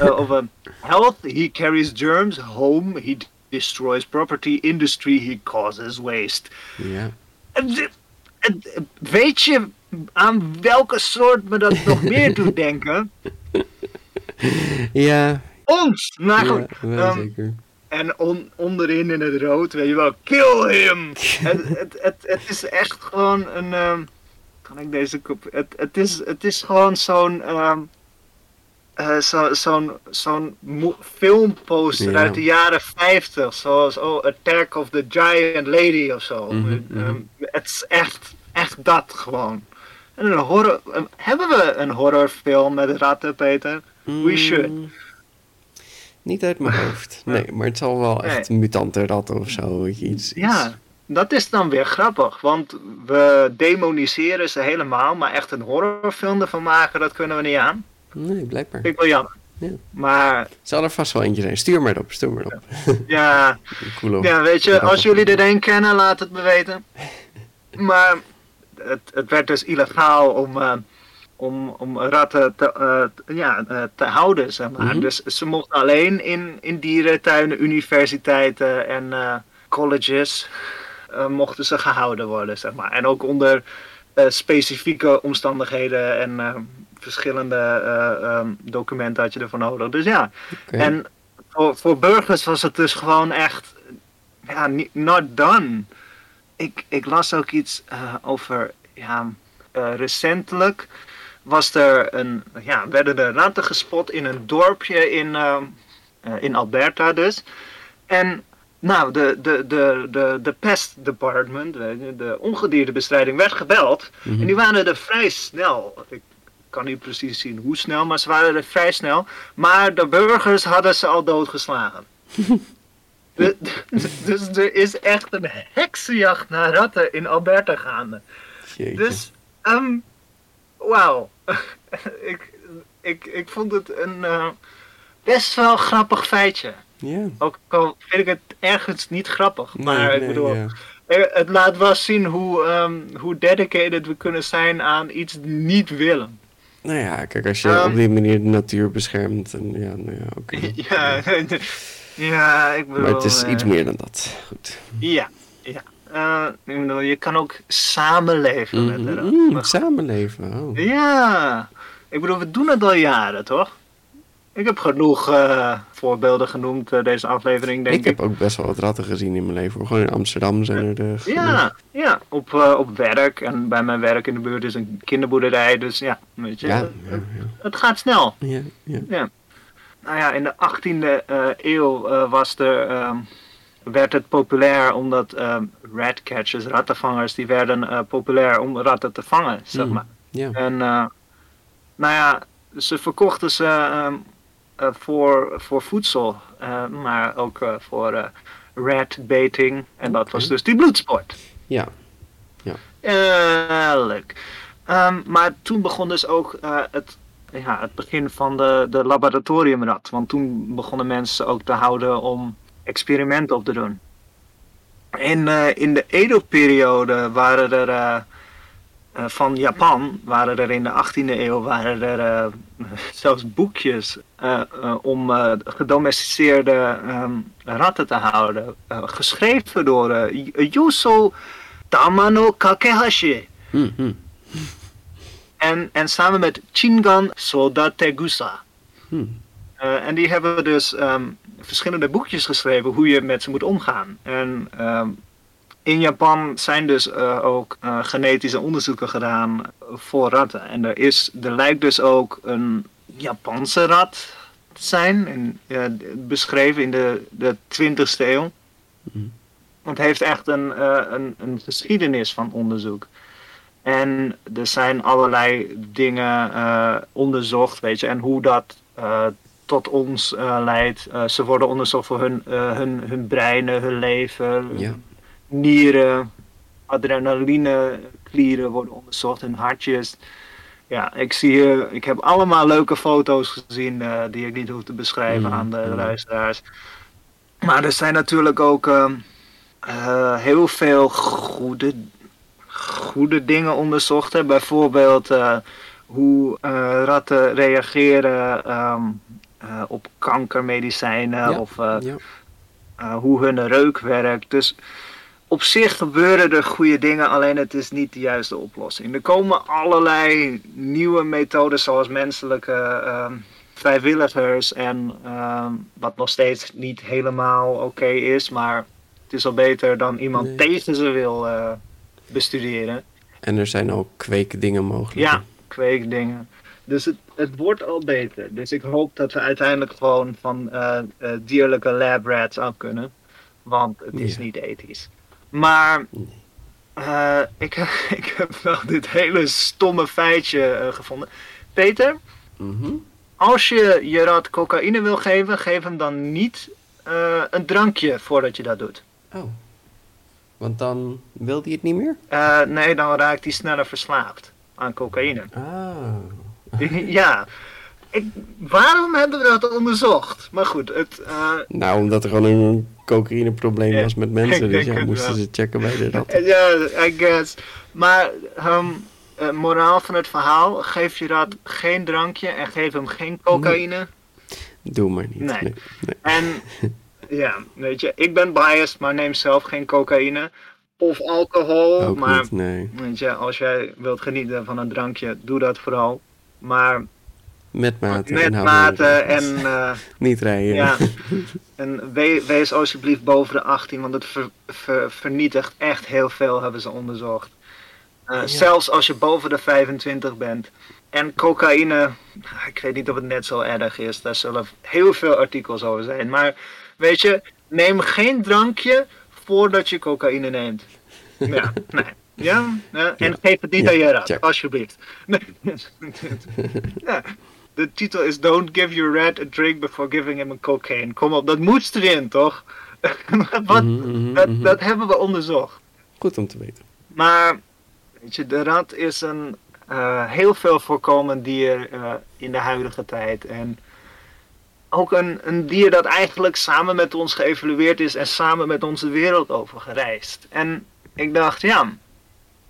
Uh, of health, he carries germs. Home, he destroys property. Industry, he causes waste. Ja. En Weet je aan welke soort me dat nog meer doet denken? Ja, Ons! Ja, Ehm, zeker. En on- onderin in het rood, weet je wel, kill him! het, het, het, het is echt gewoon een. ehm, kan ik deze kop. Het, het, is, het is gewoon zo'n. ehm, eh, zo, zo'n zo'n mo- filmposter uit de jaren 50, zoals oh, Attack of the Giant Lady of zo. Mhm, mhm. Ehm, het is echt, echt dat gewoon. En een horror. hebben we een horrorfilm met ratten, Peter? We should. Mm, Niet uit mijn hoofd. Nee, maar het zal wel echt Nee. mutanten ratten of zo. Iets, iets. Ja, dat is dan weer grappig, want we demoniseren ze helemaal, maar echt een horrorfilm ervan maken, dat kunnen we niet aan. Nee, blijkbaar. Vind ik wel jammer. Ja. Maar Zal er vast wel eentje zijn. Stuur maar op, stuur maar op. ja, Cool ja, weet je, als jullie er een kennen, laat het me weten. Maar het, het werd dus illegaal om, eh, om, om ratten te, eh, ja, eh, te houden, zeg maar. Mhm. Dus ze mochten alleen in, in dierentuinen, universiteiten en colleges mochten ze gehouden worden, zeg maar. En ook onder specifieke omstandigheden en verschillende eh, ehm, documenten had je ervoor nodig. Dus ja, en voor, voor burgers was het dus gewoon echt, ja, not done. Ik, ik las ook iets eh, over, ja, eh, recentelijk was er een, ja, werden er ratten gespot in een dorpje in, in Alberta dus. En nou, de, de, de, de, de pest department, de ongediertebestrijding, werd gebeld. Mhm. En die waren er vrij snel. Ik kan niet precies zien hoe snel, maar ze waren er vrij snel. Maar de burgers hadden ze al doodgeslagen. De- dus er is echt een heksenjacht naar ratten in Alberta gaande. Jeetje. Dus, ehm, wauw. ik, ik, ik vond het een eh, best wel grappig feitje. Ook al vind ik het ergens niet grappig. Nee, Maar ik nee, bedoel, het laat wel zien hoe, ehm, hoe dedicated we kunnen zijn aan iets niet willen. Nou ja, kijk, als je Ehm. op die manier de natuur beschermt. En, ja, nou ja, oké. ja, ja, ik bedoel... Maar het is eh, iets meer dan dat. Goed. Ja, ja. Eh, ik bedoel, je kan ook samenleven met de Mhm, mm, samenleven. Oh. Ja, ik bedoel, we doen het al jaren, toch? Ik heb genoeg eh, voorbeelden genoemd eh, deze aflevering, denk Ik ik. heb ook best wel wat ratten gezien in mijn leven. Gewoon in Amsterdam zijn er de. Ja, ja op, eh, op werk. En bij mijn werk in de buurt is een kinderboerderij. Dus ja, weet je, Ja, het, ja, ja. het gaat snel. ja, ja. Nou ja, in de 18e eh, eeuw eh, was er ehm, werd het populair omdat um, ratcatchers, rattenvangers, die werden populair om ratten te vangen, zeg Mm. maar. Ja. En nou ja, ze verkochten ze um, uh, voor, voor voedsel, uh, maar ook uh, voor rat baiting. En dat was dus die bloedsport. Ja. ja. leuk. Um, maar toen begon dus ook het, ja, het begin van de, de laboratoriumrat. Want toen begonnen mensen ook te houden om experimenten op te doen. En uh, in de Edo-periode waren er uh, uh, van Japan, waren er in de 18e eeuw waren er zelfs boekjes om gedomesticeerde um, ratten te houden. geschreven door Yuso Tamano Kakehashi. Mm -hmm. En, en samen met Chingan Sodategusa. Hmm. Uh, en die hebben dus um, verschillende boekjes geschreven hoe je met ze moet omgaan. En um, in Japan zijn dus uh, ook uh, genetische onderzoeken gedaan voor ratten. En er, is, er lijkt dus ook een Japanse rat te zijn, en, beschreven in de, de 20ste eeuw. Hmm. Het heeft echt een, een, een geschiedenis van onderzoek. En er zijn allerlei dingen onderzocht, weet je, en hoe dat tot ons leidt. ze worden onderzocht voor hun, hun, hun breinen, hun leven, ja. Nieren, adrenaline, klieren worden onderzocht, hun hartjes. Ja, ik zie hier, ik heb allemaal leuke foto's gezien die ik niet hoef te beschrijven mm, aan de mm. luisteraars. Maar er zijn natuurlijk ook heel veel goede goede dingen onderzocht. Hè. Bijvoorbeeld uh, hoe ratten reageren um, uh, op kankermedicijnen ja, of ja. hoe hun reuk werkt. Dus op zich gebeuren er goede dingen, alleen het is niet de juiste oplossing. Er komen allerlei nieuwe methodes zoals menselijke um, vrijwilligers en um, wat nog steeds niet helemaal oké okay is, maar het is al beter dan iemand Nee. tegen ze wil bestuderen. En er zijn ook kweekdingen mogelijk. Ja, kweekdingen. Dus het, het wordt al beter. Dus ik hoop dat we uiteindelijk gewoon van uh, uh, dierlijke lab rats af kunnen. Want het is Ja. niet ethisch. Maar uh, ik, ik heb wel dit hele stomme feitje eh, gevonden. Peter, Mhm. als je je rat cocaïne wil geven, geef hem dan niet eh, een drankje voordat je dat doet. Oh. Want dan wil hij het niet meer? Eh, nee, dan raakt hij sneller verslaafd aan cocaïne. Ah. ja. Ik, waarom hebben we dat onderzocht? Maar goed, het... eh, Nou, omdat er gewoon een cocaïneprobleem was met mensen. Dus ja, moesten ze checken bij de ratten. Ja, I guess. Maar, ehm eh, moraal van het verhaal, geef je rat geen drankje en geef hem geen cocaïne. Doe maar niet. Nee. Nee. nee. En, ja, weet je, ik ben biased, maar neem zelf geen cocaïne. Of alcohol, Ook maar... niet. Weet je, als jij wilt genieten van een drankje, doe dat vooral. Maar Met mate. met en hou mate er- en... eh, Niet rijden. Ja, en we- wees alsjeblieft boven de 18, want het ver- ver- vernietigt echt heel veel, hebben ze onderzocht. Eh, Ja. Zelfs als je boven de 25 bent. En cocaïne, ik weet niet of het net zo erg is, daar zullen heel veel artikels over zijn. Maar weet je, neem geen drankje voordat je cocaïne neemt. Ja, nee. Ja, ja, en geef het niet Ja, aan je check. alsjeblieft. Nee. ja. De titel is Don't give your rat a drink before giving him a cocaine. Kom op, dat moet erin, toch? Wat, Mhm, mhm, dat, mhm. dat hebben we onderzocht. Goed om te weten. Maar, weet je, de rat is een eh, heel veel voorkomend dier eh, in de huidige tijd. En ook een, een dier dat eigenlijk samen met ons geëvolueerd is en samen met onze wereld over gereisd. En ik dacht, ja,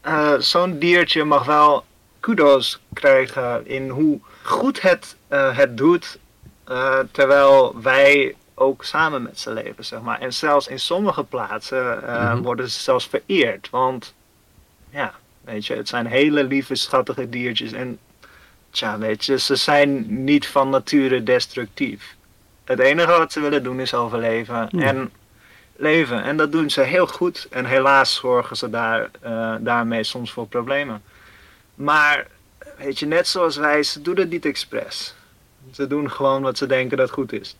eh, zo'n diertje mag wel kudos krijgen in hoe goed het eh, het doet, eh, terwijl wij ook samen met ze leven, zeg maar. En zelfs in sommige plaatsen eh, Mhm. worden ze zelfs vereerd, want ja, weet je, het zijn hele lieve, schattige diertjes en tja, weet je, ze zijn niet van nature destructief. Het enige wat ze willen doen is overleven en leven. En dat doen ze heel goed. En helaas zorgen ze daar, daarmee soms voor problemen. Maar Weet je, net zoals wij, ze doen het niet expres. Ze doen gewoon wat ze denken dat goed is.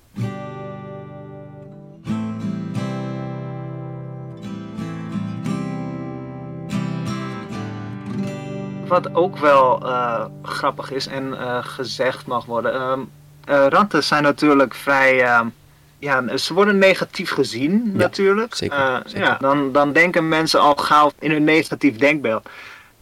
Wat ook wel eh, grappig is en eh, gezegd mag worden. Uh, zijn natuurlijk vrij. Ehm, ja, ze worden negatief gezien natuurlijk. Zeker, zeker. Dan, dan denken mensen al gauw in hun negatief denkbeeld.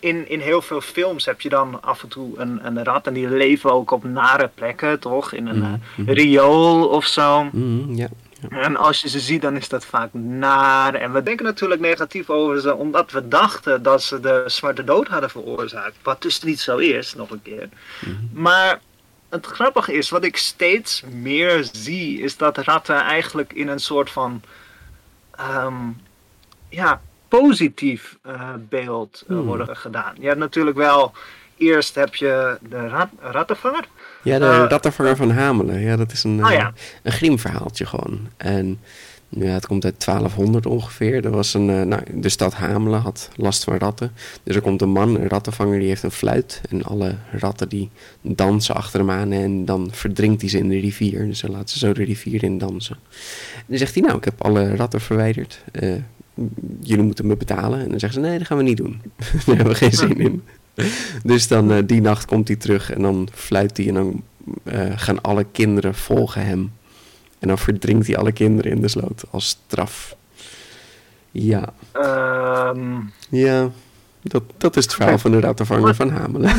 In, in heel veel films heb je dan af en toe een, een rat en die leven ook op nare plekken, toch? In een Mhm, uh, riool of zo. Mhm, ja. En als je ze ziet, dan is dat vaak naar. En we denken natuurlijk negatief over ze, omdat we dachten dat ze de zwarte dood hadden veroorzaakt. Wat dus niet zo is, nog een keer. Maar het grappige is, wat ik steeds meer zie, is dat ratten eigenlijk in een soort van. ehm, ja, positief eh, beeld eh, Hmm. worden gedaan. Je hebt natuurlijk wel. Eerst heb je de rat, rattenvanger. Ja, de Eh, rattenvanger van Hamelen. Ja, dat is een, Oh ja. een griemverhaaltje gewoon. En ja, het komt uit 1200 ongeveer. Er was een, nou, de stad Hamelen had last van ratten. Dus er komt een man, een rattenvanger, die heeft een fluit. En alle ratten die dansen achter hem aan. En dan verdrinkt hij ze in de rivier. Dus dan laat ze zo de rivier in dansen. En dan zegt hij, nou, ik heb alle ratten verwijderd. Jullie moeten me betalen. En dan zeggen ze, nee, dat gaan we niet doen. Daar hebben we geen zin in. Dus dan eh, die nacht komt hij terug en dan fluit hij en dan eh, gaan alle kinderen volgen hem. En dan verdrinkt hij alle kinderen in de sloot als straf. Ja, Ehm, ja. Dat, dat is het verhaal van de rattenvanger van Hamelen.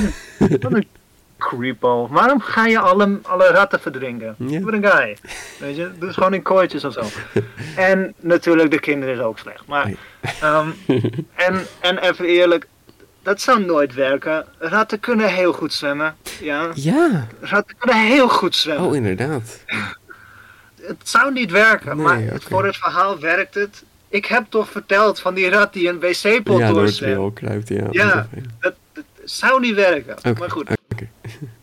Creepo. Waarom ga je alle, alle ratten verdrinken? Ja. Wat een guy. Weet je, dus gewoon in kooitjes of zo. En natuurlijk, de kinderen is ook slecht. Maar, ehm, en, en even eerlijk, dat zou nooit werken. Ratten kunnen heel goed zwemmen. Ja, Ja, ratten kunnen heel goed zwemmen. oh inderdaad. Het zou niet werken, Nee, maar voor het verhaal werkt het. Ik heb toch verteld van die rat die een wc-pot Ja, door het kruipt, ja. Ja. Dat, dat zou niet werken. Maar goed.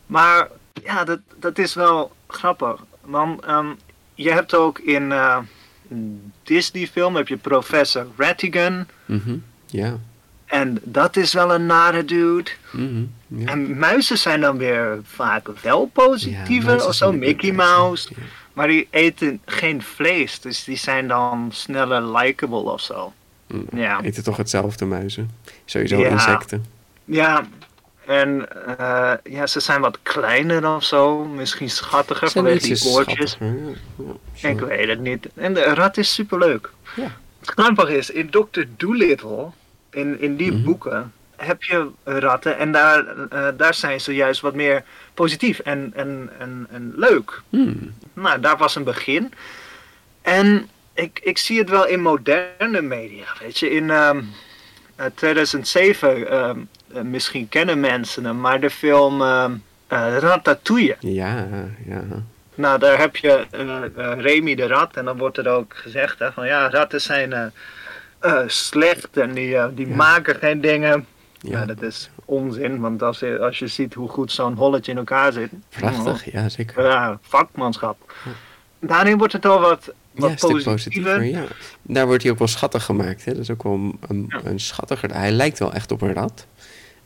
Maar ja, dat, dat is wel grappig. Want ehm, je hebt ook in eh, Disney-film heb je professor Rattigan. Mhm, Ja. En dat is wel een nare dude. mhm, ja. En muizen zijn dan weer vaak wel positiever muizen of zo. Mickey Mouse. ja. Maar die eten geen vlees. Dus die zijn dan sneller likable of zo. Mm. Ja. Eten toch hetzelfde muizen? Sowieso insecten. Ja. En eh, ja, ze zijn wat kleiner of zo. Misschien schattiger Zijn vanwege die oortjes. schattiger, ja. Ja, zo. Ik weet het niet. En de rat is superleuk. Ja. Het grappige is, in Dr. Dolittle, in, in die Mhm. boeken, heb je ratten en daar, eh, daar zijn ze juist wat meer positief en, en, en, en leuk. Hmm. Nou, daar was een begin. En ik, ik zie het wel in moderne media. Weet je, in ehm, eh, 2007, ehm, eh, misschien kennen mensen hem, maar de film eh, Ratatouille. Ja, ja. Nou, daar heb je Remy de rat en dan wordt er ook gezegd hè, van ja, ratten zijn slecht en die, die Ja. maken geen dingen. Ja. Ja, dat is onzin, want als je, als je ziet hoe goed zo'n holletje in elkaar zit. prachtig. Ja, zeker. Ja, vakmanschap. Daarin wordt het al wat, wat ja, positiever. positiever. Ja. Daar wordt hij ook wel schattig gemaakt. Hè? Dat is ook wel een, een, een schattiger. Hij lijkt wel echt op een rat.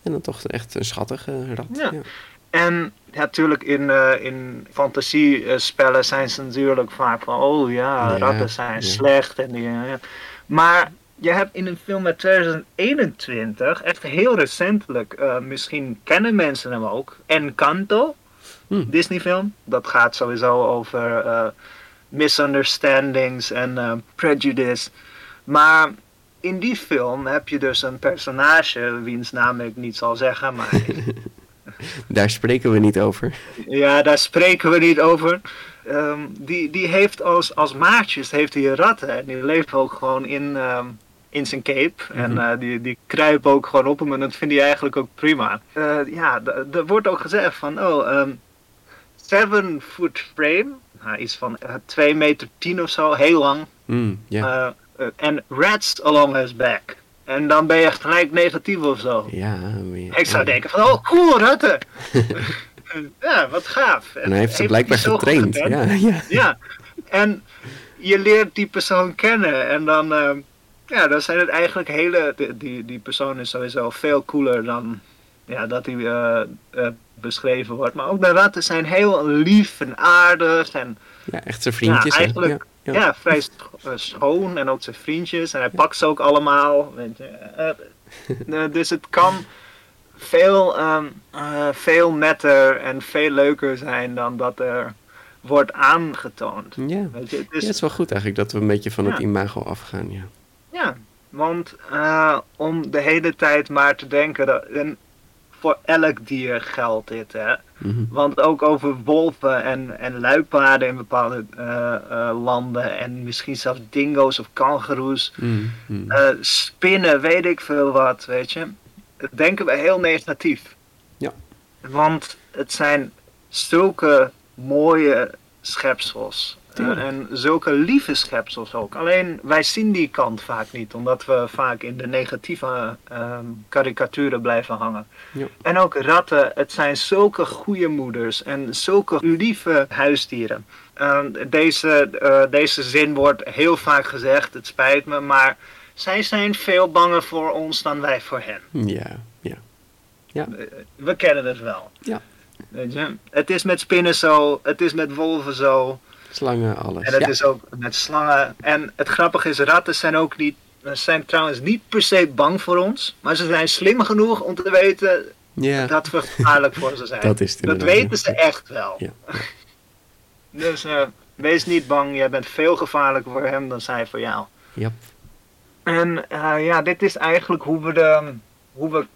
En dan toch echt een schattige rat. Ja. Ja. En ja, natuurlijk in, eh in fantasiespellen zijn ze natuurlijk vaak van, oh ja, Ja, ratten zijn slecht. En die, ja. Maar je hebt in een film uit 2021, echt heel recentelijk, eh, misschien kennen mensen hem ook, Encanto, Hmm. Disney film. Dat gaat sowieso over eh, misunderstandings en eh, prejudice. Maar in die film heb je dus een personage, wiens naam ik niet zal zeggen, maar Daar spreken we niet over. Ja, daar spreken we niet over. Ehm, die, die heeft als, als maatjes heeft hij ratten. En die leven ook gewoon in, ehm, in zijn cape. En Mhm. eh, die, die kruipen ook gewoon op hem. En dat vindt hij eigenlijk ook prima. Eh, ja, er wordt ook gezegd van... Oh, ehm seven foot frame. Nou, iets van eh, 2 meter 10 of zo. Heel lang. Ja. Eh, En rats along his back. En dan ben je gelijk negatief of zo. ja, ja. Ik zou denken van, oh cool, ratten. ja, wat gaaf. En hij heeft ze blijkbaar getraind. Ja, ja. Ja, en je leert die persoon kennen en dan, ehm, ja, dan zijn het eigenlijk hele, die, die, persoon is sowieso veel cooler dan ja, dat hij eh, eh, beschreven wordt. Maar ook de ratten zijn heel lief en aardig en ja, echt zijn vriendjes. Ja, eigenlijk- Ja, vrij eh, schoon en ook zijn vriendjes en hij pakt ze ook allemaal. Weet je. Eh, eh, dus het kan veel, ehm, eh, veel netter en veel leuker zijn dan dat er wordt aangetoond. Ja, Weet je, het ja is, het is wel goed eigenlijk dat we een beetje van het imago afgaan, ja. Ja, want om de hele tijd maar te denken dat. En voor elk dier geldt dit, hè? Mhm. Want ook over wolven en, en luipaarden in bepaalde eh, eh, landen. En misschien zelfs dingo's of kangoeroes. Mhm, eh, spinnen, weet ik veel wat, weet je. Denken we heel negatief. Ja. Want het zijn zulke mooie schepsels. Eh, en zulke lieve schepsels ook. Alleen wij zien die kant vaak niet, omdat we vaak in de negatieve ehm, karikaturen blijven hangen. Ja. En ook ratten, het zijn zulke goede moeders en zulke lieve huisdieren. Ehm, deze, eh, deze zin wordt heel vaak gezegd, het spijt me, maar zij zijn veel banger voor ons dan wij voor hen. Ja, ja. We kennen het wel. Ja. Weet je? Het is met spinnen zo, het is met wolven zo. Slangen, alles. En het ja. is ook met slangen. En het grappige is, ratten zijn ook niet, zijn trouwens niet per se bang voor ons. Maar ze zijn slim genoeg om te weten dat we gevaarlijk voor ze zijn. Dat is het Dat inderdaad, weten ze echt wel. Ja. Dus eh, wees niet bang, jij bent veel gevaarlijker voor hem dan zij voor jou. Ja. En eh, ja, dit is eigenlijk hoe we, de, hoe we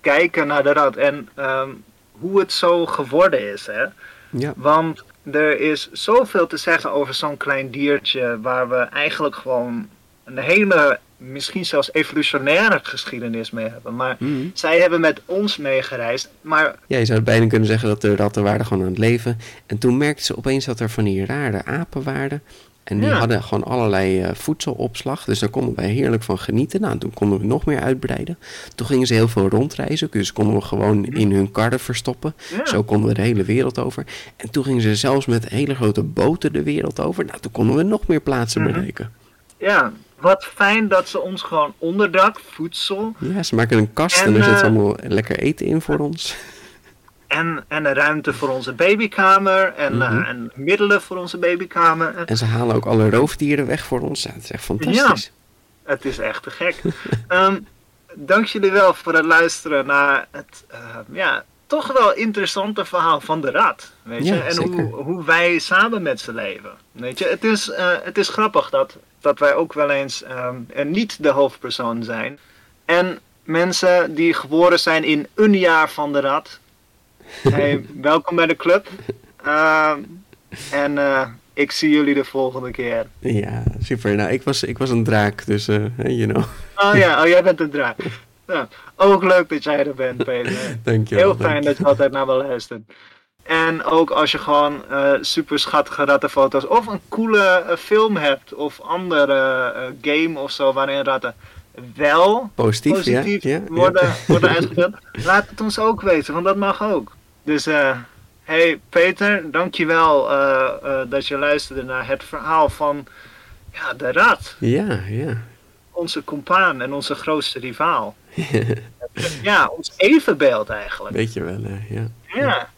kijken naar de rat en ehm, hoe het zo geworden is. Hè? Ja. Want er is zoveel te zeggen over zo'n klein diertje waar we eigenlijk gewoon een hele, misschien zelfs evolutionaire geschiedenis mee hebben. Maar Mhm. zij hebben met ons meegereisd, maar Ja, je zou bijna kunnen zeggen dat de ratten waren gewoon aan het leven. En toen merkten ze opeens dat er van die rare apen waren. En die Ja. hadden gewoon allerlei eh, voedselopslag. Dus daar konden wij heerlijk van genieten. Nou, toen konden we nog meer uitbreiden. Toen gingen ze heel veel rondreizen. Dus konden we gewoon in hun karren verstoppen. ja, Zo konden we de hele wereld over. En toen gingen ze zelfs met hele grote boten de wereld over. Nou, toen konden we nog meer plaatsen Mhm. bereiken. ja, wat fijn dat ze ons gewoon onderdak, voedsel Ja, ze maken een kast en, En, er zit eh, allemaal lekker eten in voor ons. En, en een ruimte voor onze babykamer en, Mhm. eh, en middelen voor onze babykamer. En ze halen ook alle roofdieren weg voor ons. Dat is echt fantastisch. Het is echt te gek. Ehm, dank jullie wel voor het luisteren naar het eh, ja, toch wel interessante verhaal van de rat. Weet je? Ja, en zeker. hoe, hoe wij samen met ze leven. Weet je? Het, is, eh, het is grappig dat, dat wij ook wel eens ehm, en niet de hoofdpersoon zijn. En mensen die geboren zijn in een jaar van de rat. Hey, welkom bij de club. Ehm, en eh, ik zie jullie de volgende keer. Ja, super. Nou, ik was, ik was een draak, dus, eh you know. Oh ja, oh, jij bent een draak. Ja, ook leuk dat jij er bent, Peter. Dankjewel. Heel fijn dat je altijd naar me luistert. En ook als je gewoon eh, super schattige rattenfoto's of een coole film hebt of andere game of zo waarin ratten wel Positief, positief ja. ja, worden, worden uitgespeeld, laat het ons ook weten, want dat mag ook. Dus eh hey Peter, dankjewel eh dat je luisterde naar het verhaal van ja, de rat Ja, ja. onze compaan en onze grootste rivaal. ja, ons evenbeeld eigenlijk. Weet je wel, eh, ja. Ja,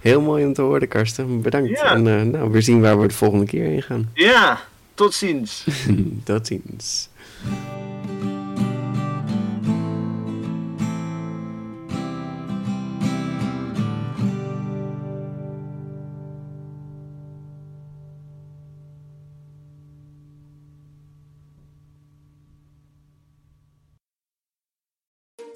Heel mooi om te horen, Karsten. Bedankt. Ja. En nou, we zien waar we de volgende keer heen gaan. ja, tot ziens. Tot ziens.